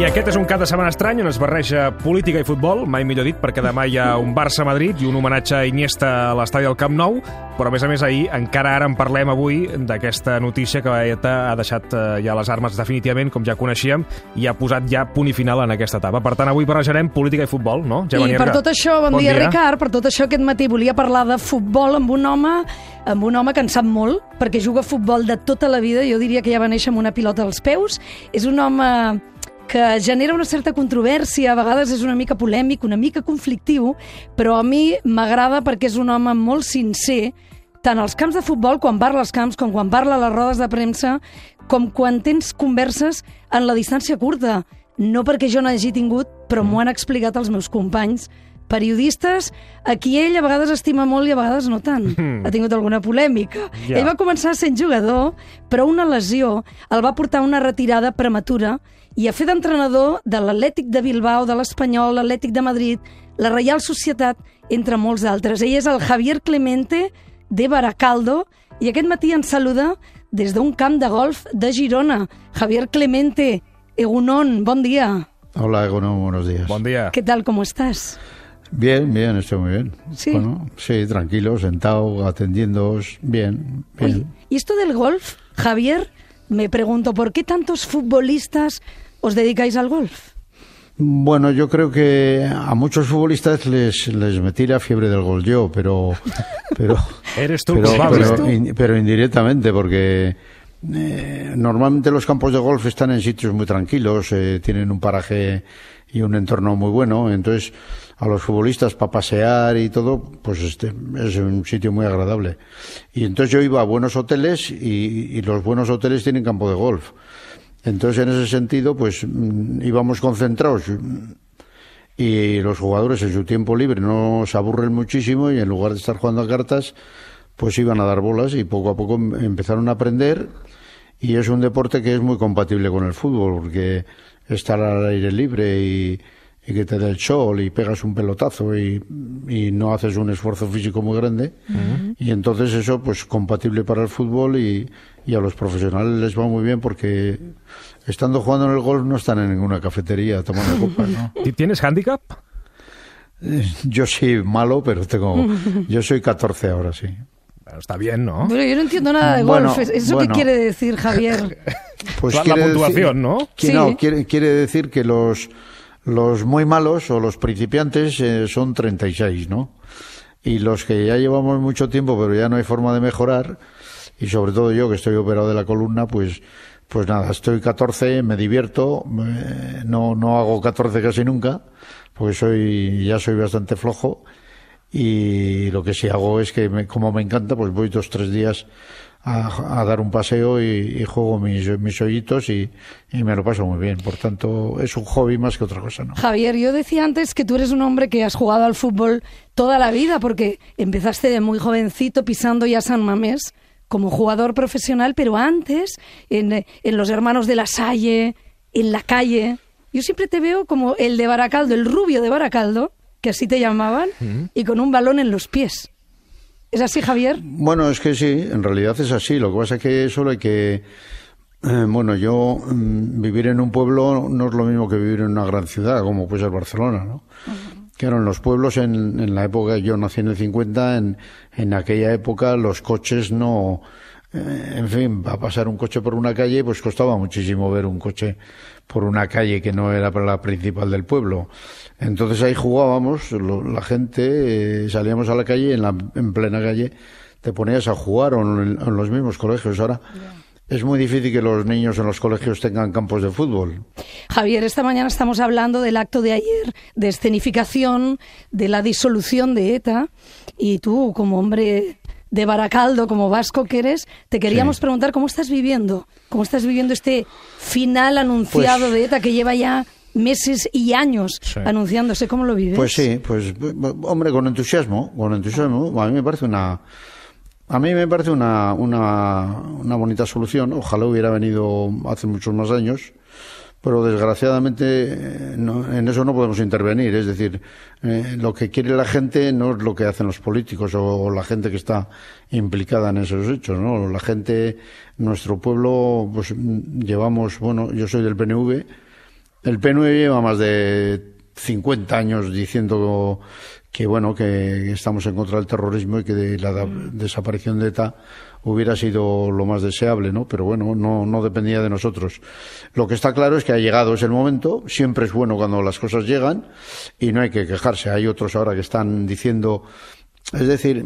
I aquest és un cap de setmana estrany on es barreja política i futbol, mai millor dit, perquè demà hi ha un Barça-Madrid i un homenatge a Iniesta a l'estadi del Camp Nou, però a més a més ahir, encara ara en parlem avui d'aquesta notícia que ETA ha deixat eh, ja les armes definitivament, com ja coneixíem, i ha posat ja punt i final en aquesta etapa. Per tant, avui barrejarem política i futbol, no? Gemma I per tot això, bon, bon dia, dia, Ricard, per tot això aquest matí volia parlar de futbol amb un home amb un home que en sap molt, perquè juga a futbol de tota la vida, jo diria que ja va néixer amb una pilota als peus, és un home que genera una certa controvèrsia, a vegades és una mica polèmic, una mica conflictiu, però a mi m'agrada perquè és un home molt sincer, tant als camps de futbol, quan parla als camps, com quan parla a les rodes de premsa, com quan tens converses en la distància curta. No perquè jo n'hagi tingut, però m'ho han explicat els meus companys periodistes a qui ell a vegades estima molt i a vegades no tant. Mm. Ha tingut alguna polèmica. Yeah. Ell va començar sent jugador, però una lesió el va portar a una retirada prematura i a fer d'entrenador de l'Atlètic de Bilbao, de l'Espanyol, l'Atlètic de Madrid, la Reial Societat, entre molts altres. Ell és el Javier Clemente de Baracaldo i aquest matí ens saluda des d'un camp de golf de Girona. Javier Clemente, Egunon, bon dia. Hola, Egunon, buenos días. Bon dia. Què tal, com estàs? Bien, bien, estoy muy bien. Sí. Bueno, sí, tranquilo, sentado, atendiéndoos, bien, bien. Oye, ¿y esto del golf, Javier? Me pregunto, ¿por qué tantos futbolistas os dedicáis al golf? Bueno, yo creo que a muchos futbolistas les, les metí la fiebre del gol yo, pero... pero Eres tú, pero, pero, pero, indirectamente, porque eh, normalmente los campos de golf están en sitios muy tranquilos, eh, tienen un paraje y un entorno muy bueno, entonces a los futbolistas para pasear y todo, pues este es un sitio muy agradable. Y entonces yo iba a buenos hoteles y, y los buenos hoteles tienen campo de golf. Entonces, en ese sentido, pues mm, íbamos concentrados y los jugadores en su tiempo libre no se aburren muchísimo y en lugar de estar jugando a cartas, pues iban a dar bolas y poco a poco em, empezaron a aprender y es un deporte que es muy compatible con el fútbol porque estar al aire libre y, y que te dé el sol y pegas un pelotazo y, y no haces un esfuerzo físico muy grande. Y entonces eso, pues compatible para el fútbol y, y, a los profesionales les va muy bien porque estando jugando en el golf no están en ninguna cafetería tomando copas. ¿no? ¿Tienes handicap? Eh, yo sí, malo, pero tengo. Yo soy 14 ahora, sí. está bien, ¿no? Pero yo no entiendo nada de golf. ¿Eso qué quiere decir, Javier? Pues la, la puntuación, ¿no? Que, sí. No, quiere, quiere decir que los los muy malos o los principiantes eh, son 36, ¿no? Y los que ya llevamos mucho tiempo, pero ya no hay forma de mejorar, y sobre todo yo que estoy operado de la columna, pues, pues nada, estoy 14, me divierto, no, no hago 14 casi nunca, porque soy, ya soy bastante flojo, y lo que sí hago es que, me, como me encanta, pues voy dos, tres días a, a, dar un paseo y, y juego mis, mis hoyitos y, y, me lo paso muy bien. Por tanto, es un hobby más que otra cosa. ¿no? Javier, yo decía antes que tú eres un hombre que has jugado al fútbol toda la vida porque empezaste de muy jovencito pisando ya San Mamés como jugador profesional, pero antes en, en los hermanos de la Salle, en la calle. Yo siempre te veo como el de Baracaldo, el rubio de Baracaldo, que así te llamaban, y con un balón en los pies. ¿Es así, Javier? Bueno, es que sí, en realidad es así. Lo que pasa es que solo hay que... Eh, bueno, yo mm, vivir en un pueblo no es lo mismo que vivir en una gran ciudad, como puede ser Barcelona, ¿no? Uh -huh. Claro, en los pueblos, en, en, la época, yo nací en el 50, en, en aquella época los coches no... Eh, en fin, va a pasar un coche por una calle, pues costaba muchísimo ver un coche por una calle que no era la principal del pueblo. Entonces ahí jugábamos, lo, la gente, eh, salíamos a la calle, en, la, en plena calle, te ponías a jugar o en, en los mismos colegios. Ahora yeah. es muy difícil que los niños en los colegios tengan campos de fútbol. Javier, esta mañana estamos hablando del acto de ayer, de escenificación, de la disolución de ETA, y tú, como hombre de Baracaldo, como vasco que eres, te queríamos sí. preguntar cómo estás viviendo, cómo estás viviendo este final anunciado pues, de ETA que lleva ya meses y años sí. anunciándose. ¿Cómo lo vives? Pues sí, pues hombre, con entusiasmo, con entusiasmo. A mí me parece una, a mí me parece una, una, una bonita solución. Ojalá hubiera venido hace muchos más años. Pero desgraciadamente no, en eso no podemos intervenir. Es decir, eh, lo que quiere la gente no es lo que hacen los políticos o, la gente que está implicada en esos hechos. ¿no? La gente, nuestro pueblo, pues llevamos, bueno, yo soy del PNV, El PNV lleva más de 50 años diciendo que bueno que estamos en contra del terrorismo y que la desaparición de ETA hubiera sido lo más deseable, ¿no? Pero bueno, no, no dependía de nosotros. Lo que está claro es que ha llegado ese momento, siempre es bueno cuando las cosas llegan y no hay que quejarse. Hay otros ahora que están diciendo es decir,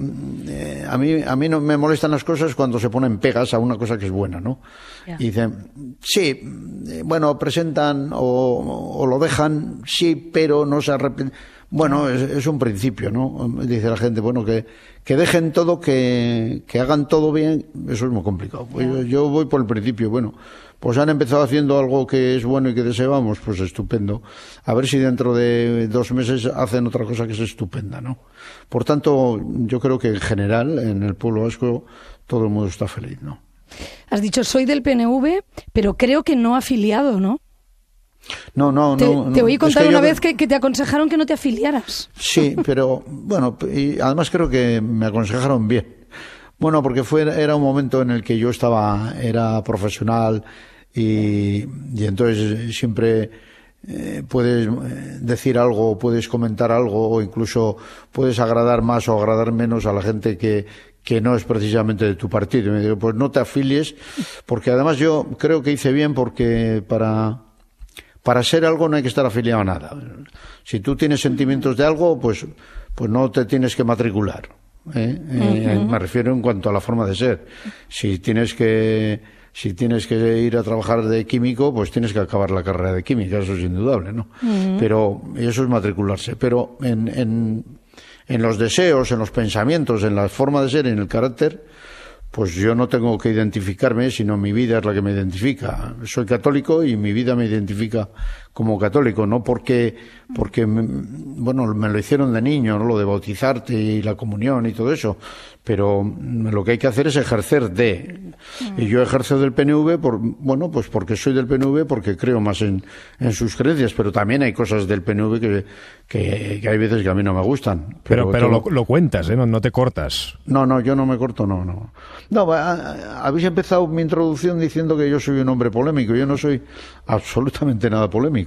eh, a mí a mí no me molestan las cosas cuando se ponen pegas a una cosa que es buena, ¿no? Y dicen, sí, eh, bueno, presentan o, o, lo dejan, sí, pero no se arrepienten. Bueno, es, un principio, ¿no? Dice la gente, bueno, que, que dejen todo, que, que hagan todo bien, eso es muy complicado. Pues yo, voy por el principio, bueno, pues han empezado haciendo algo que es bueno y que deseamos, pues estupendo. A ver si dentro de dos meses hacen otra cosa que es estupenda, ¿no? Por tanto, yo creo que en general, en el pueblo vasco, todo el mundo está feliz, ¿no? Has dicho, soy del PNV, pero creo que no afiliado, ¿no? No, no, te, no. Te oí contar una vez que, te aconsejaron que no te afiliaras. Sí, pero bueno, y además creo que me aconsejaron bien. Bueno, porque fue, era un momento en el que yo estaba, era profesional y, y entonces siempre eh, puedes eh, decir algo, puedes comentar algo o incluso puedes agradar más o agradar menos a la gente que, que no es precisamente de tu partido. Y me digo, pues no te afilies, porque además yo creo que hice bien porque para para ser algo no hay que estar afiliado a nada. Si tú tienes sentimientos de algo, pues, pues no te tienes que matricular. ¿eh? Eh, me refiero en cuanto a la forma de ser. Si tienes que si tienes que ir a trabajar de químico, pues tienes que acabar la carrera de química, eso es indudable, ¿no? Pero eso es matricularse. Pero en, en, en los deseos, en los pensamientos, en la forma de ser, en el carácter, pues yo no tengo que identificarme, sino mi vida es la que me identifica. Soy católico y mi vida me identifica como católico, no porque, porque bueno, me lo hicieron de niño, ¿no? lo de bautizarte y la comunión y todo eso, pero lo que hay que hacer es ejercer de. Y yo ejerzo del PNV, por, bueno, pues porque soy del PNV, porque creo más en, en sus creencias, pero también hay cosas del PNV que, que, hay veces que a mí no me gustan. Pero, pero, lo, lo, cuentas, ¿eh? No, no, te cortas. No, no, yo no me corto, no, no. No, habéis empezado mi introducción diciendo que yo soy un hombre polémico. Yo no soy absolutamente nada polémico.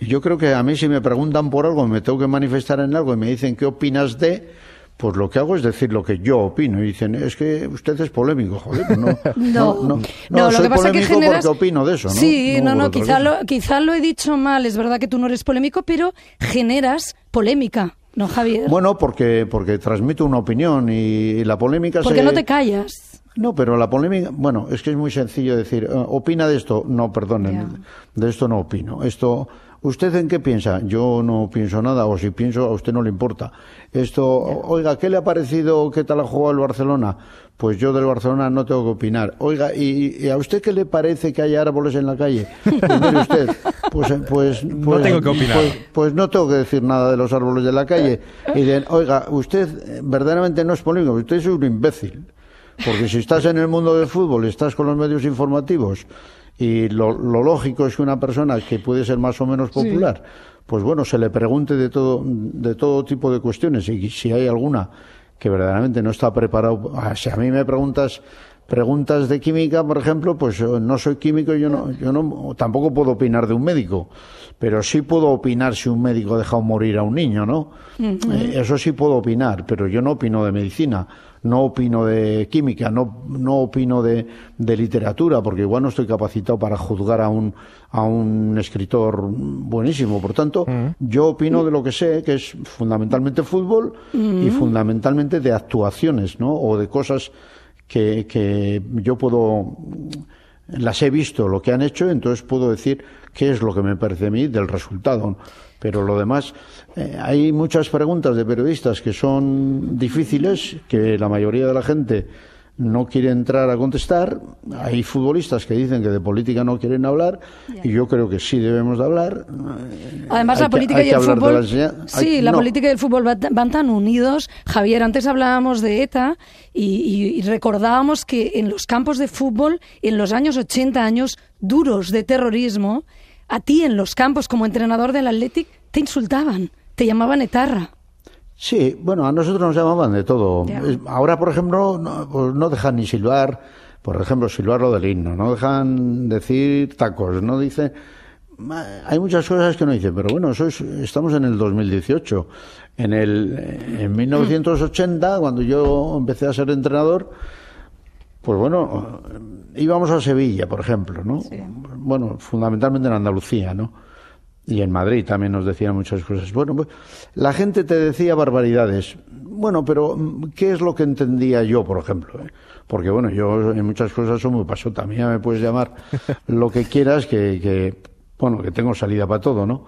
Y yo creo que a mí si me preguntan por algo, me tengo que manifestar en algo y me dicen qué opinas de, pues lo que hago es decir lo que yo opino. Y dicen, es que usted es polémico, joder. Pues no, no, no, no, soy polémico porque opino de eso, ¿no? Sí, no, no, quizá lo, quizá lo he dicho mal. Es verdad que tú no eres polémico, pero generas polémica. ¿No, Javier? Bueno, porque, porque transmito una opinión y, la polémica Porque no te callas. No, pero la polémica, bueno, es que es muy sencillo decir, eh, ¿opina de esto? No, perdonen, de esto no opino. Esto, ¿usted en qué piensa? Yo no pienso nada, o si pienso, a usted no le importa. Esto, oiga, ¿qué le ha parecido, qué tal ha jugado el Barcelona? Pues yo del Barcelona no tengo que opinar. Oiga, ¿y, a usted qué le parece que haya árboles en la calle? Pues mire usted, pues, pues, no pues, tengo que opinar. Pues, pues, no tengo que decir nada de los árboles de la calle. Y dicen, oiga, usted verdaderamente no es polémico, usted es un imbécil. Porque si estás en el mundo del fútbol, estás con los medios informativos y lo, lógico es que una persona que puede ser más o menos popular, pues bueno, se le pregunte de todo, de todo tipo de cuestiones y si hay alguna que verdaderamente no está preparado. Si a mí me preguntas preguntas de química, por ejemplo, pues eh, no soy químico, yo no, yo no, tampoco puedo opinar de un médico, pero sí puedo opinar si un médico ha dejado morir a un niño, ¿no? Eh, eso sí puedo opinar, pero yo no opino de medicina, no opino de química, no, no opino de, de literatura, porque igual no estoy capacitado para juzgar a un, a un escritor buenísimo. Por tanto, yo opino de lo que sé, que es fundamentalmente fútbol y fundamentalmente de actuaciones, ¿no? O de cosas que, que yo puedo las he visto lo que han hecho, entonces puedo decir qué es lo que me parece a mí del resultado. Pero lo demás, eh, hay muchas preguntas de periodistas que son difíciles, que la mayoría de la gente no quiere entrar a contestar. Hay futbolistas que dicen que de política no quieren hablar y yo creo que sí debemos de hablar. Además, la política y el fútbol. sí, la política y el fútbol van tan unidos. Javier, antes hablábamos de ETA y, recordábamos que en los campos de fútbol, en los años 80, años duros de terrorismo, a ti en los campos como entrenador del Athletic te insultaban, te llamaban etarra. Sí, bueno, a nosotros nos llamaban de todo. Ahora, por ejemplo, no, pues no dejan ni silbar, por ejemplo, silbar lo del himno, no dejan decir tacos, no dicen... hay muchas cosas que no dicen, pero bueno, eso estamos en el 2018. En, el, en 1980, cuando yo empecé a ser entrenador, pues bueno, íbamos a Sevilla, por ejemplo, ¿no? Bueno, fundamentalmente en Andalucía, ¿no? Y en Madrid también nos decían muchas cosas. Bueno, pues, la gente te decía barbaridades. Bueno, pero ¿qué es lo que entendía yo, por ejemplo? Eh? Porque bueno, yo en muchas cosas soy muy pasota. A mí me puedes llamar lo que quieras, que, que bueno, que tengo salida para todo, ¿no?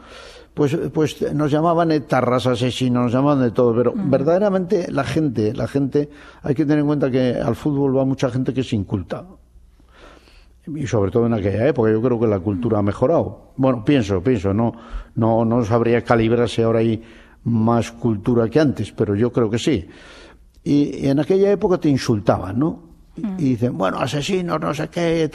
Pues, pues nos llamaban etarras, asesinos, nos llamaban de todo, pero verdaderamente la gente, la gente, hay que tener en cuenta que al fútbol va mucha gente que se inculta. Y sobre todo en aquella época, yo creo que la cultura ha mejorado. Bueno, pienso, pienso, no, no, no sabría calibrarse ahora hay más cultura que antes, pero yo creo que sí. y en aquella época te insultaban, ¿no? Y dicen, bueno, asesinos, no sé qué.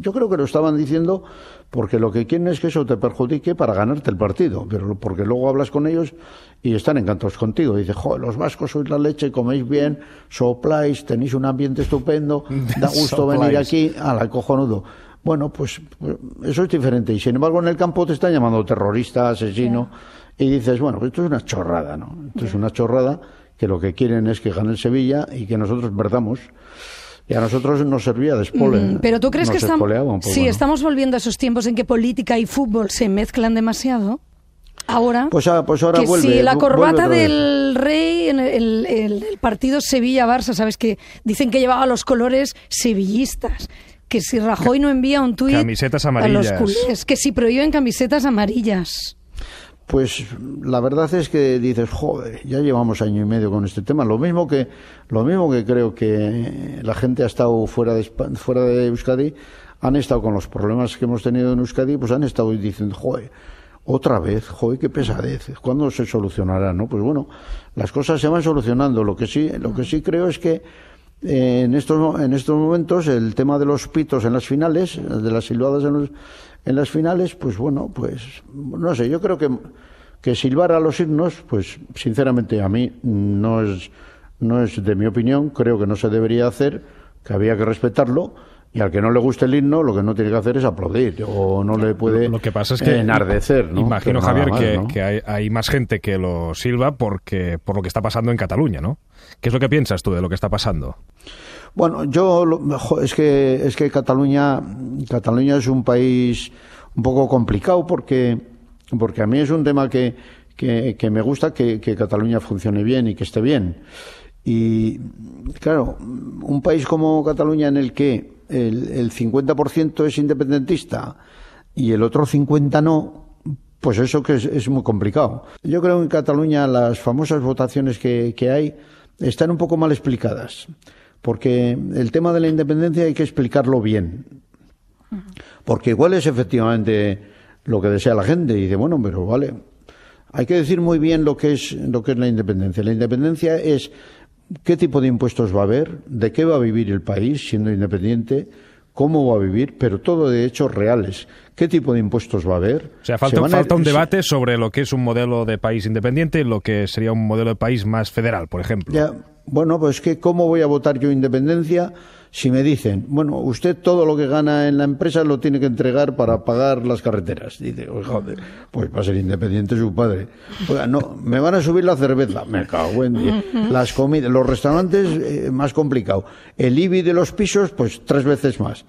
Yo creo que lo estaban diciendo porque lo que quieren es que eso te perjudique para ganarte el partido, pero porque luego hablas con ellos y están encantados contigo. Dice, joder, los vascos sois la leche, coméis bien, sopláis, tenéis un ambiente estupendo, da gusto venir aquí, a la cojonudo. Bueno, pues, pues, eso es diferente. Y sin embargo, en el campo te están llamando terrorista, asesino, y dices, bueno, pues esto es una chorrada, ¿no? Esto es una chorrada que lo que quieren es que gane el Sevilla y que nosotros perdamos. Y a nosotros nos servía de espole. Mm, pero tú crees que estamos, sí, estamos volviendo a esos tiempos en que política y fútbol se mezclan demasiado. Ahora, pues, ah, pues ahora que si la corbata del rey en el, partido Sevilla-Barça, sabes que dicen que llevaba los colores sevillistas, que si Rajoy no envía un tuit a los culés, que si prohíben camisetas amarillas. Pues la verdad es que dices, joder, ya llevamos año y medio con este tema. Lo mismo que, lo mismo que creo que la gente ha estado fuera de, fuera de Euskadi, han estado con los problemas que hemos tenido en Euskadi, pues han estado diciendo, joder, otra vez, joder, qué pesadez, ¿cuándo se solucionará? ¿no? Pues bueno, las cosas se van solucionando. Lo que sí, lo que sí creo es que en estos, en estos momentos el tema de los pitos en las finales, de las silbadas en los, en las finales, pues bueno, pues no sé, yo creo que, que silbar a los himnos, pues sinceramente a mí no es, no es de mi opinión, creo que no se debería hacer, que había que respetarlo. Y al que no le guste el himno, lo que no tiene que hacer es aplaudir o no le puede lo que pasa es que enardecer. ¿no? Imagino, Javier, que, que hay, hay, más gente que lo silba porque, por lo que está pasando en Cataluña, ¿no? ¿Qué es lo que piensas tú de lo que está pasando? Bueno, yo es que es que Cataluña Cataluña es un país un poco complicado porque porque a mí es un tema que, que, me gusta que, Cataluña funcione bien y que esté bien. Y claro, un país como Cataluña en el que el, el 50% es independentista y el otro 50% no, pues eso que es, muy complicado. Yo creo que en Cataluña las famosas votaciones que, que hay están un poco mal explicadas porque el tema de la independencia hay que explicarlo bien. Porque igual es efectivamente lo que desea la gente y dice, bueno, pero vale, hay que decir muy bien lo que es lo que es la independencia. La independencia es qué tipo de impuestos va a haber, de qué va a vivir el país siendo independiente, cómo va a vivir, pero todo de hechos reales. ¿Qué tipo de impuestos va a haber? O sea, falta, falta un debate sobre lo que es un modelo de país independiente y lo que sería un modelo de país más federal, por ejemplo. Ya, bueno, pues que cómo voy a votar yo independencia si me dicen, bueno, usted todo lo que gana en la empresa lo tiene que entregar para pagar las carreteras. Dice, joder, pues va a ser independiente su padre. Oiga, no, me van a subir la cerveza. Me cago en. Las comidas, los restaurantes, eh, más complicado. El IBI de los pisos, pues tres veces más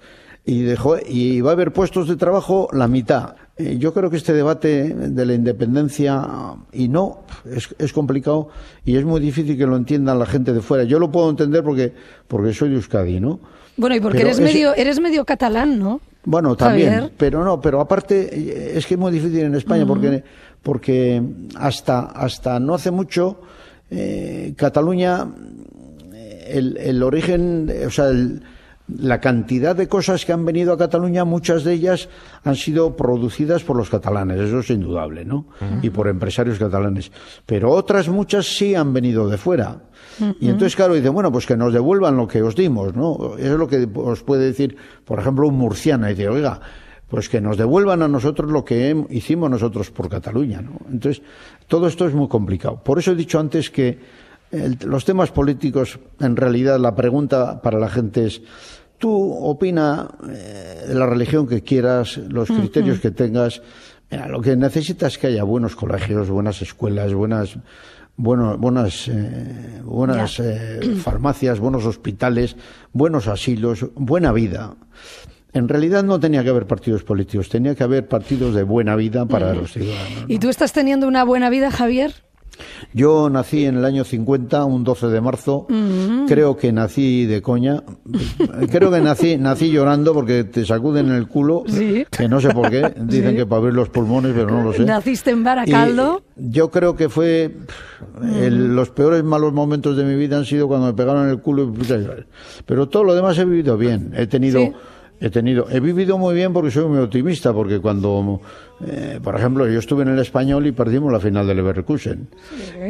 y, dejó, y va a haber puestos de trabajo la mitad. Eh, yo creo que este debate de la independencia y no es, es, complicado y es muy difícil que lo entiendan la gente de fuera. Yo lo puedo entender porque, porque soy de Euskadi, ¿no? Bueno, y porque eres, medio, eres medio catalán, ¿no? Bueno, también, pero no, pero aparte es que es muy difícil en España porque, porque hasta, hasta no hace mucho eh, Cataluña, el, el origen, o sea, el, la cantidad de cosas que han venido a Cataluña, muchas de ellas han sido producidas por los catalanes, eso es indudable, ¿no? Y por empresarios catalanes. Pero otras muchas sí han venido de fuera. Y entonces, claro, dicen, bueno, pues que nos devuelvan lo que os dimos, ¿no? Eso es lo que os puede decir, por ejemplo, un murciano, y dice, oiga, pues que nos devuelvan a nosotros lo que hicimos nosotros por Cataluña, ¿no? Entonces, todo esto es muy complicado. Por eso he dicho antes que los temas políticos, en realidad, la pregunta para la gente es tú opina eh, de la religión que quieras, los criterios que tengas. Mira, lo que necesitas es que haya buenos colegios, buenas escuelas, buenas bueno, buenas, eh, buenas eh, farmacias, buenos hospitales, buenos asilos, buena vida. En realidad no tenía que haber partidos políticos, tenía que haber partidos de buena vida para los ciudadanos. ¿Y tú estás teniendo una buena vida, Javier? Yo nací en el año 50, un 12 de marzo. Creo que nací de coña. Creo que nací, nací llorando porque te sacuden el culo. Que no sé por qué. Dicen que para abrir los pulmones, pero no lo sé. ¿Naciste en Baracaldo? yo creo que fue. los peores malos momentos de mi vida han sido cuando me pegaron el culo. Pero todo lo demás he vivido bien. He tenido he tenido, he vivido muy bien porque soy muy optimista, porque cuando, eh, por ejemplo, yo estuve en el español y perdimos la final del Leverkusen.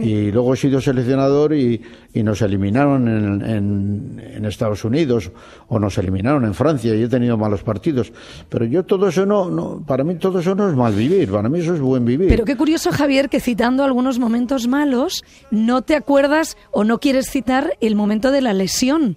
Y luego he sido seleccionador y, y nos eliminaron en, en, Estados Unidos o nos eliminaron en Francia y he tenido malos partidos. Pero yo todo eso no, no, para mí todo eso no es mal vivir, para mí eso es buen vivir. Pero qué curioso, Javier, que citando algunos momentos malos, no te acuerdas o no quieres citar el momento de la lesión.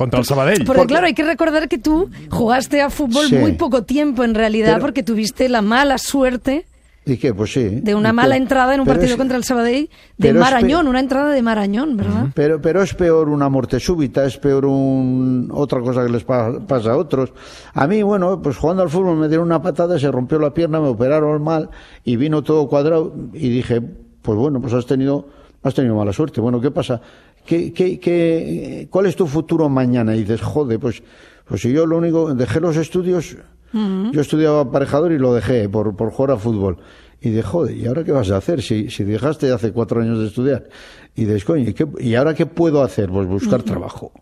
Contra el Sabadell. Porque, claro, hay que recordar que tú jugaste a fútbol muy poco tiempo en realidad, porque tuviste la mala suerte ¿Y qué? Pues sí. De una mala entrada en un partido contra el Sabadell de Marañón, una entrada de Marañón, ¿verdad? Pero, pero es peor una muerte súbita, es peor un, otra cosa que les pasa a otros. A mí, bueno, pues jugando al fútbol me dieron una patada, se rompió la pierna, me operaron mal y vino todo cuadrado y dije, pues bueno, pues has tenido, has tenido mala suerte. Bueno, ¿qué pasa? ¿Qué, qué, qué, cuál es tu futuro mañana? Y dices, joder, pues, pues si yo lo único, dejé los estudios, yo estudiaba aparejador y lo dejé por, por jugar a fútbol. Y de joder, ¿y ahora qué vas a hacer? Si, si dejaste hace cuatro años de estudiar. Y dices, coño, ¿y, qué, ¿y ahora qué puedo hacer? Pues buscar trabajo.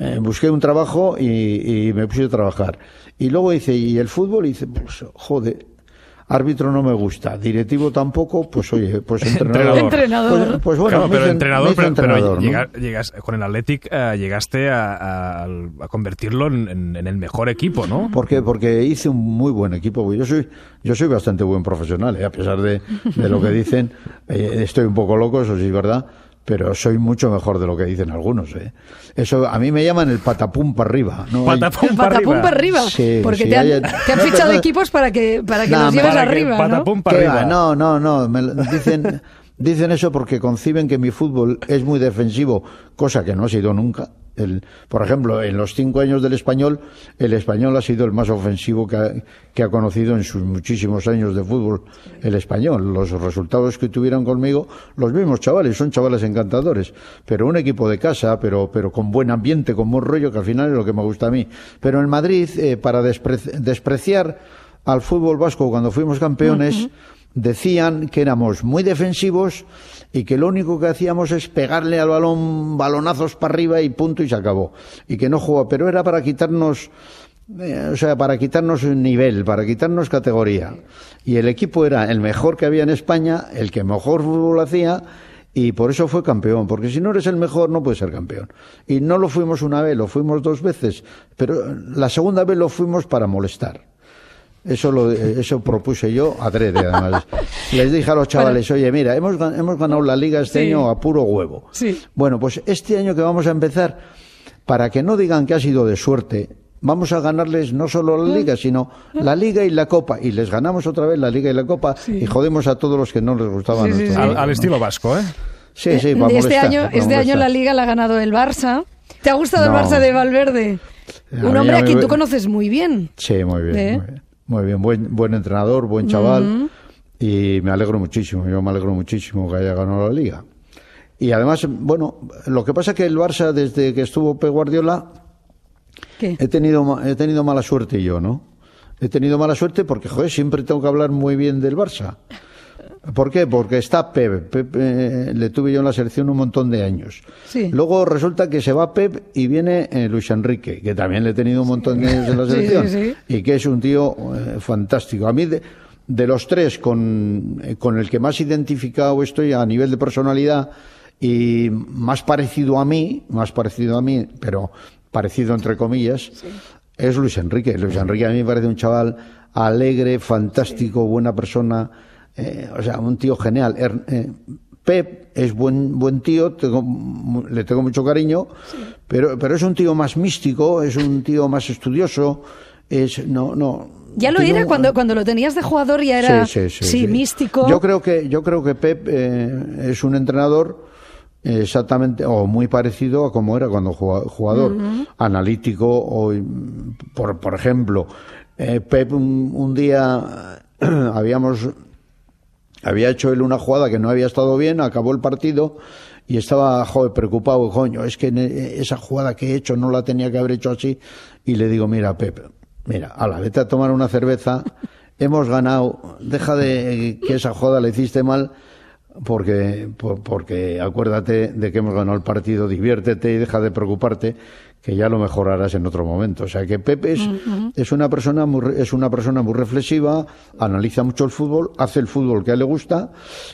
Eh, busqué un trabajo y, y, me puse a trabajar. Y luego dice, ¿y el fútbol? Y dice, pues joder, árbitro no me gusta, directivo tampoco, pues oye, pues entrenador. entrenador. Pues, pues, bueno, pero entrenador, pero, llegas, con el Athletic eh, llegaste a, convertirlo en, el mejor equipo, ¿no? Porque porque hice un muy buen equipo. Yo soy yo soy bastante buen profesional, ¿eh? a pesar de, de, lo que dicen, eh, estoy un poco loco, eso sí es verdad pero soy mucho mejor de lo que dicen algunos. ¿eh? Eso a mí me llaman el patapum para arriba. ¿no? Patapum para arriba. arriba. Sí, porque te, han, te, han, fichado equipos para que, para que los lleves arriba. Patapum para arriba. No, no, no. Me dicen, dicen eso porque conciben que mi fútbol es muy defensivo, cosa que no ha sido nunca. El, por ejemplo, en los cinco años del español, el español ha sido el más ofensivo que ha, que ha, conocido en sus muchísimos años de fútbol el español. Los resultados que tuvieron conmigo, los mismos chavales, son chavales encantadores, pero un equipo de casa, pero, pero con buen ambiente, con buen rollo, que al final es lo que me gusta a mí. Pero en Madrid, eh, para despreciar al fútbol vasco cuando fuimos campeones, decían que éramos muy defensivos y que lo único que hacíamos es pegarle al balón balonazos para arriba y punto y se acabó. Y que no jugaba, pero era para quitarnos, eh, o sea, para quitarnos nivel, para quitarnos categoría. Y el equipo era el mejor que había en España, el que mejor fútbol hacía y por eso fue campeón, porque si no eres el mejor no puedes ser campeón. Y no lo fuimos una vez, lo fuimos dos veces, pero la segunda vez lo fuimos para molestar. Eso, lo, eso propuse yo adrede, además. Les dije a los chavales, oye, mira, hemos, hemos ganado la liga este año a puro huevo. Sí. Bueno, pues este año que vamos a empezar, para que no digan que ha sido de suerte, vamos a ganarles no solo la liga, sino la liga y la copa. Y les ganamos otra vez la liga y la copa y jodemos a todos los que no les gustaban. al, estilo vasco, ¿eh? Sí, sí, para Este año, este año la liga la ha ganado el Barça. ¿Te ha gustado el Barça de Valverde? Un hombre a quien tú conoces muy bien. Sí, muy bien. ¿Eh? Muy bien. Muy bien, buen, buen entrenador, buen chaval. Y me alegro muchísimo, yo me alegro muchísimo que haya ganado la liga. Y además, bueno, lo que pasa es que el Barça, desde que estuvo Pep Guardiola, he tenido he tenido mala suerte yo, ¿no? He tenido mala suerte porque, joder, siempre tengo que hablar muy bien del Barça. ¿Por qué? Porque está Pep. Pep eh, le tuve yo en la selección un montón de años. Luego resulta que se va Pep y viene eh, Luis Enrique, que también le he tenido un montón de años en la selección. y que es un tío eh, fantástico. A mí, de, los tres, con, con, el que más identificado estoy a nivel de personalidad y más parecido a mí, más parecido a mí, pero parecido entre comillas, es Luis Enrique. Luis Enrique a mí me parece un chaval alegre, fantástico, buena persona eh, o sea, un tío genial. Er, eh, Pep es buen buen tío, le tengo mucho cariño, pero, pero es un tío más místico, es un tío más estudioso, es no no ya lo era cuando, cuando lo tenías de jugador ya era sí, místico. Yo creo que yo creo que Pep eh, es un entrenador exactamente o muy parecido a como era cuando jugador analítico o por, por ejemplo eh, Pep un, día habíamos había hecho él una jugada que no había estado bien acabó el partido y estaba joder, preocupado coño es que esa jugada que he hecho no la tenía que haber hecho así y le digo mira Pep mira a la vete a tomar una cerveza hemos ganado deja de que esa jugada la hiciste mal porque, porque acuérdate de que hemos ganado el partido, diviértete y deja de preocuparte, que ya lo mejorarás en otro momento. O sea que Pepe es, una persona muy, es una persona muy reflexiva, analiza mucho el fútbol, hace el fútbol que a él le gusta,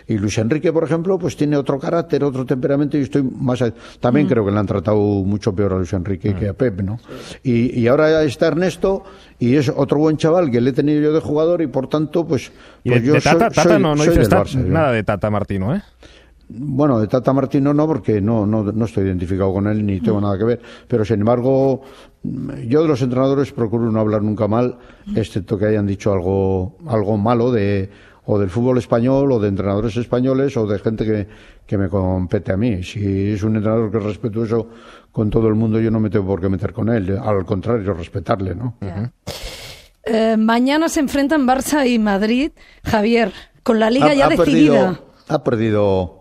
y Luis Enrique, por ejemplo, pues tiene otro carácter, otro temperamento, y estoy más también creo que le han tratado mucho peor a Luis Enrique que a Pep, ¿no? Y, y ahora está Ernesto, y es otro buen chaval que le he tenido yo de jugador, y por tanto, pues, pues yo de Tata, soy, no, no dices nada de Tata Martino, ¿eh? Bueno, de Tata Martino no, porque no, no, no estoy identificado con él ni tengo mm. nada que ver. Pero sin embargo, yo de los entrenadores procuro no hablar nunca mal, excepto que hayan dicho algo, algo malo de o del fútbol español o de entrenadores españoles o de gente que, que me compete a mí. Si es un entrenador que es respetuoso con todo el mundo, yo no me tengo por qué meter con él. Al contrario, respetarle, ¿no? Eh, mañana se enfrentan Barça y Madrid. Javier, con la liga ya decidida. ha perdido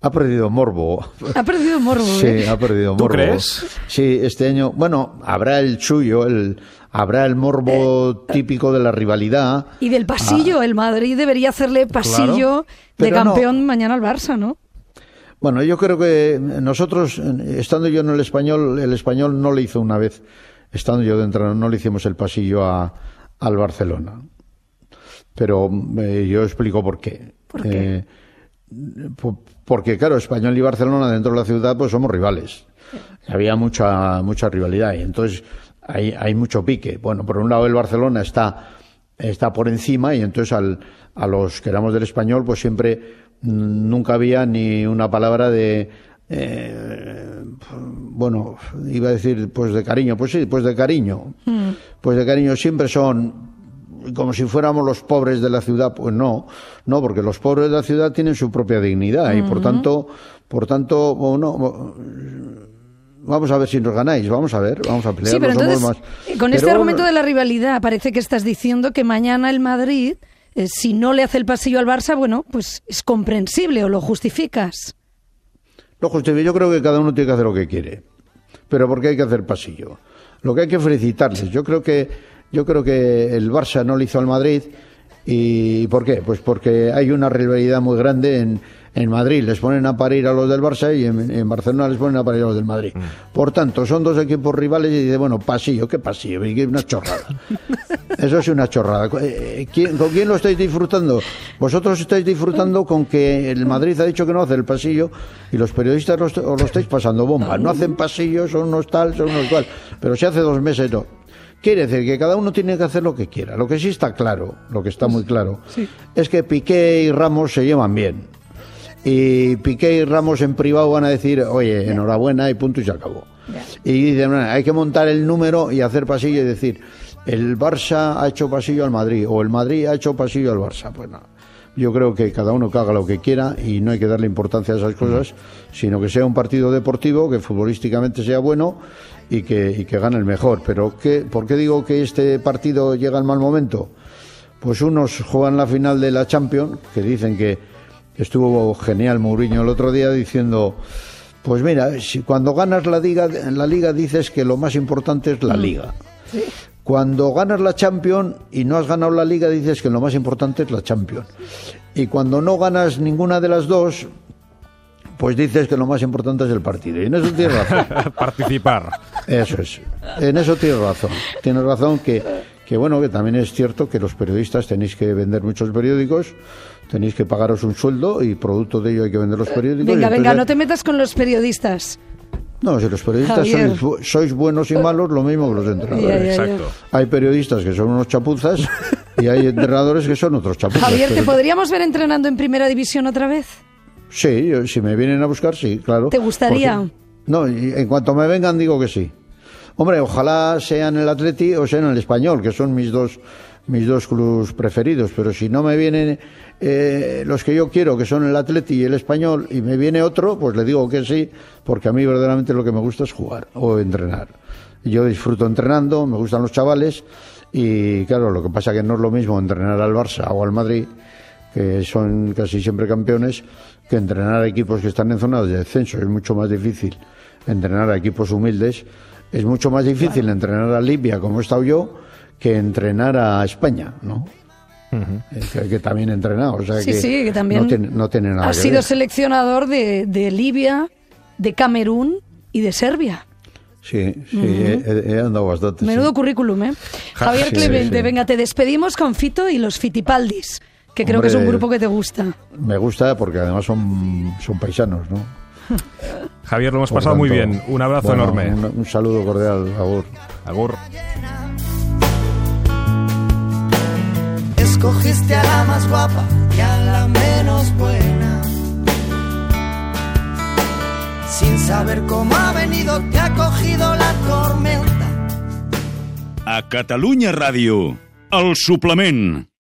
ha perdido morbo. Ha perdido morbo. Sí, ¿eh? ha perdido morbo. ¿Tú crees? Sí, este año, bueno, habrá el suyo, el, habrá el morbo típico de la rivalidad. Y del pasillo, ah. el Madrid debería hacerle pasillo de campeón mañana al Barça, ¿no? Bueno, yo creo que nosotros, estando yo en el español, el español no le hizo una vez, estando yo dentro, no le hicimos el pasillo a, al Barcelona. Pero eh, yo explico por qué. ¿Por qué? Eh, porque claro, Español y Barcelona dentro de la ciudad pues somos rivales. Había mucha mucha rivalidad y entonces hay, hay mucho pique. Bueno, por un lado el Barcelona está está por encima y entonces al, a los que éramos del español pues siempre nunca había ni una palabra de eh, bueno iba a decir pues de cariño pues sí pues de cariño mm. pues de cariño siempre son como si fuéramos los pobres de la ciudad, pues no, no, porque los pobres de la ciudad tienen su propia dignidad y por tanto, por tanto, bueno, vamos a ver si nos ganáis, vamos a ver, vamos a pelear. Sí, pero entonces, con este argumento de la rivalidad, parece que estás diciendo que mañana el Madrid, eh, si no le hace el pasillo al Barça, bueno, pues es comprensible o lo justificas. Lo justifico, yo creo que cada uno tiene que hacer lo que quiere, pero ¿por qué hay que hacer pasillo? Lo que hay que felicitarles, yo creo que yo creo que el Barça no le hizo al Madrid. ¿Y por qué? Pues porque hay una rivalidad muy grande en, en Madrid. Les ponen a parir a los del Barça y en, Barcelona les ponen a parir a los del Madrid. Mm. Por tanto, son dos equipos rivales y dice, bueno, pasillo, ¿qué pasillo? Una chorrada. Eso es una chorrada. Eh, ¿Con quién lo estáis disfrutando? Vosotros estáis disfrutando con que el Madrid ha dicho que no hace el pasillo y los periodistas os lo, lo estáis pasando bomba. No hacen pasillo, son unos tal, son unos cual. Pero si hace dos meses no. Quiere decir que cada uno tiene que hacer lo que quiera. Lo que sí está claro, lo que está muy claro, es que Piqué y Ramos se llevan bien. Y Piqué y Ramos en privado van a decir, oye, enhorabuena y punto y se acabó. Y dicen, hay que montar el número y hacer pasillo y decir, el Barça ha hecho pasillo al Madrid o el Madrid ha hecho pasillo al Barça. Pues no. Yo creo que cada uno que haga lo que quiera y no hay que darle importancia a esas cosas, sino que sea un partido deportivo, que futbolísticamente sea bueno y que, y que gane el mejor. Pero ¿qué, ¿por qué digo que este partido llega al mal momento? Pues unos juegan la final de la Champions, que dicen que estuvo genial Mourinho el otro día diciendo, pues mira, si cuando ganas la liga, la liga dices que lo más importante es la mm. liga. Cuando ganas la Champions y no has ganado la liga dices que lo más importante es la Champions. Y cuando no ganas ninguna de las dos, pues dices que lo más importante es el partido. Y en eso tienes razón. Participar. Eso es. En eso tienes razón. Tienes razón que, que, bueno, que también es cierto que los periodistas tenéis que vender muchos periódicos, tenéis que pagaros un sueldo y producto de ello hay que vender los periódicos. Venga, venga, no te metas con los periodistas. No, si los periodistas sois, buenos y malos, lo mismo que los entrenadores. Exacto. Hay periodistas que son unos chapuzas y hay entrenadores que son otros chapuzas. Javier, ¿te podríamos ver entrenando en primera división otra vez? Sí, si me vienen a buscar, sí, claro. ¿Te gustaría? no, en cuanto me vengan digo que sí. Hombre, ojalá sean el Atleti o sean el Español, que son mis dos mis dos clubes preferidos, pero si no me vienen eh, los que yo quiero, que son el Atleti y el Español, y me viene otro, pues le digo que sí, porque a mí verdaderamente lo que me gusta es jugar o entrenar. Yo disfruto entrenando, me gustan los chavales, y claro, lo que pasa que no es lo mismo entrenar al Barça o al Madrid, que son casi siempre campeones, que entrenar a equipos que están en zona de descenso. Es mucho más difícil entrenar a equipos humildes. Es mucho más difícil entrenar a Libia, como he estado yo, que entrenar a España, ¿no? que, también entrenado, o sea sí, que, sí, que también no, tiene, nada ha sido seleccionador de, de, Libia, de Camerún y de Serbia. Sí, sí, he, andado bastante. Menudo currículum, ¿eh? Javier Clemente, venga, te despedimos con Fito y los Fitipaldis, que creo que es un grupo que te gusta. Me gusta porque además son, son paisanos, ¿no? Javier, lo hemos pasado muy bien. Un abrazo enorme. Un, un, saludo cordial. Agur. Agur. Escogiste a la más guapa y a la menos buena. Sin saber cómo ha venido, te ha cogido la tormenta. A Catalunya Ràdio, el suplement.